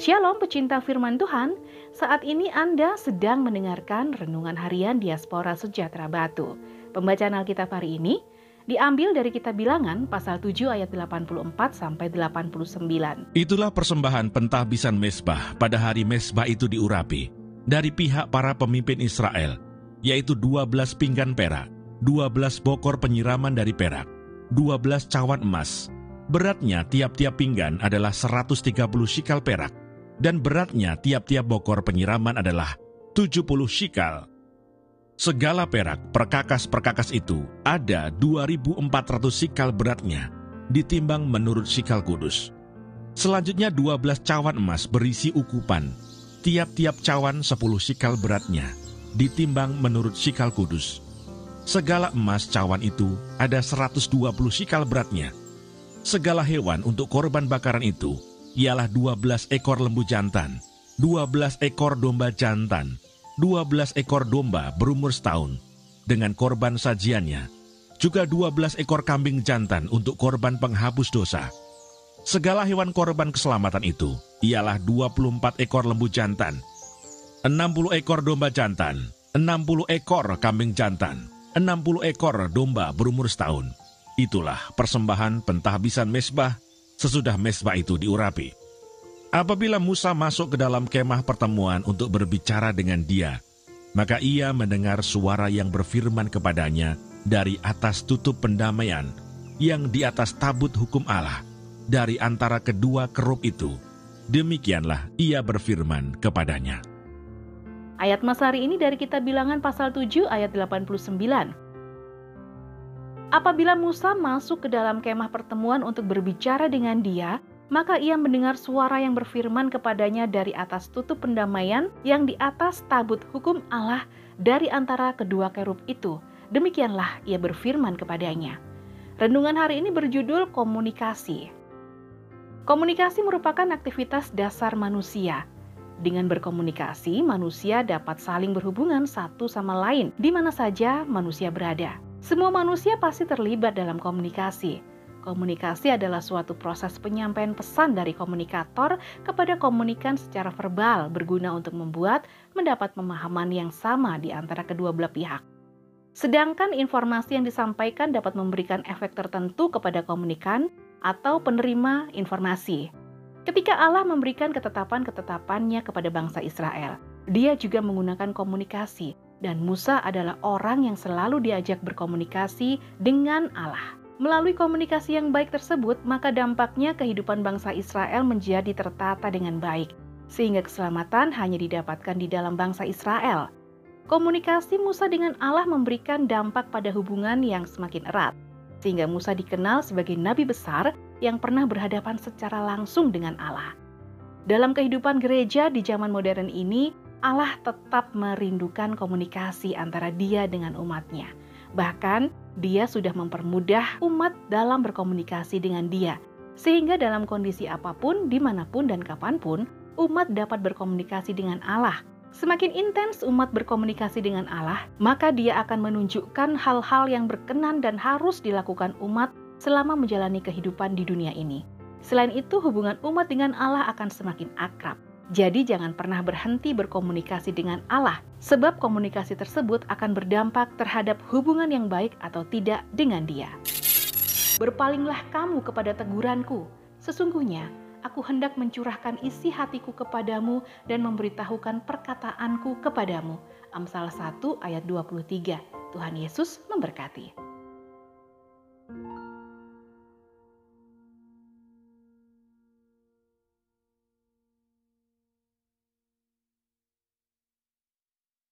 Shalom pecinta firman Tuhan, saat ini Anda sedang mendengarkan Renungan Harian Diaspora Sejahtera Batu. Pembacaan Alkitab hari ini diambil dari kitab Bilangan pasal 7 ayat 84 sampai 89. Itulah persembahan pentahbisan mesbah pada hari mesbah itu diurapi dari pihak para pemimpin Israel, yaitu 12 pinggan perak, 12 bokor penyiraman dari perak, 12 cawan emas. Beratnya tiap-tiap pinggan adalah 130 shikal perak dan beratnya tiap-tiap bokor penyiraman adalah 70 shikal. Segala perak perkakas-perkakas itu ada 2.400 sikal beratnya, ditimbang menurut sikal kudus. Selanjutnya 12 cawan emas berisi ukupan, tiap-tiap cawan 10 sikal beratnya, ditimbang menurut sikal kudus. Segala emas cawan itu ada 120 sikal beratnya. Segala hewan untuk korban bakaran itu ialah 12 ekor lembu jantan, 12 ekor domba jantan, 12 ekor domba berumur setahun, dengan korban sajiannya, juga 12 ekor kambing jantan untuk korban penghapus dosa. Segala hewan korban keselamatan itu ialah 24 ekor lembu jantan, 60 ekor domba jantan, 60 ekor kambing jantan, 60 ekor domba berumur setahun. Itulah persembahan pentahbisan mesbah sesudah mesbah itu diurapi. Apabila Musa masuk ke dalam kemah pertemuan untuk berbicara dengan dia, maka ia mendengar suara yang berfirman kepadanya dari atas tutup pendamaian yang di atas tabut hukum Allah dari antara kedua kerup itu. Demikianlah ia berfirman kepadanya. Ayat Mas hari ini dari kitab Bilangan pasal 7 ayat 89. Apabila Musa masuk ke dalam kemah pertemuan untuk berbicara dengan dia, maka ia mendengar suara yang berfirman kepadanya dari atas tutup pendamaian yang di atas tabut hukum Allah dari antara kedua kerub itu. Demikianlah ia berfirman kepadanya. Renungan hari ini berjudul komunikasi. Komunikasi merupakan aktivitas dasar manusia. Dengan berkomunikasi, manusia dapat saling berhubungan satu sama lain di mana saja manusia berada. Semua manusia pasti terlibat dalam komunikasi. Komunikasi adalah suatu proses penyampaian pesan dari komunikator kepada komunikan secara verbal berguna untuk membuat mendapat pemahaman yang sama di antara kedua belah pihak. Sedangkan informasi yang disampaikan dapat memberikan efek tertentu kepada komunikan atau penerima informasi. Ketika Allah memberikan ketetapan-ketetapannya kepada bangsa Israel, dia juga menggunakan komunikasi dan Musa adalah orang yang selalu diajak berkomunikasi dengan Allah. Melalui komunikasi yang baik tersebut, maka dampaknya kehidupan bangsa Israel menjadi tertata dengan baik, sehingga keselamatan hanya didapatkan di dalam bangsa Israel. Komunikasi Musa dengan Allah memberikan dampak pada hubungan yang semakin erat, sehingga Musa dikenal sebagai nabi besar yang pernah berhadapan secara langsung dengan Allah. Dalam kehidupan gereja di zaman modern ini, Allah tetap merindukan komunikasi antara dia dengan umatnya. Bahkan, dia sudah mempermudah umat dalam berkomunikasi dengan dia. Sehingga dalam kondisi apa pun, di mana pun dan kapan pun, umat dapat berkomunikasi dengan Allah. Semakin intens umat berkomunikasi dengan Allah, maka dia akan menunjukkan hal-hal yang berkenan dan harus dilakukan umat selama menjalani kehidupan di dunia ini. Selain itu, hubungan umat dengan Allah akan semakin akrab. Jadi jangan pernah berhenti berkomunikasi dengan Allah, sebab komunikasi tersebut akan berdampak terhadap hubungan yang baik atau tidak dengan dia. Berpalinglah kamu kepada teguranku, sesungguhnya aku hendak mencurahkan isi hatiku kepadamu dan memberitahukan perkataanku kepadamu. Amsal 1 ayat 23. Tuhan Yesus memberkati.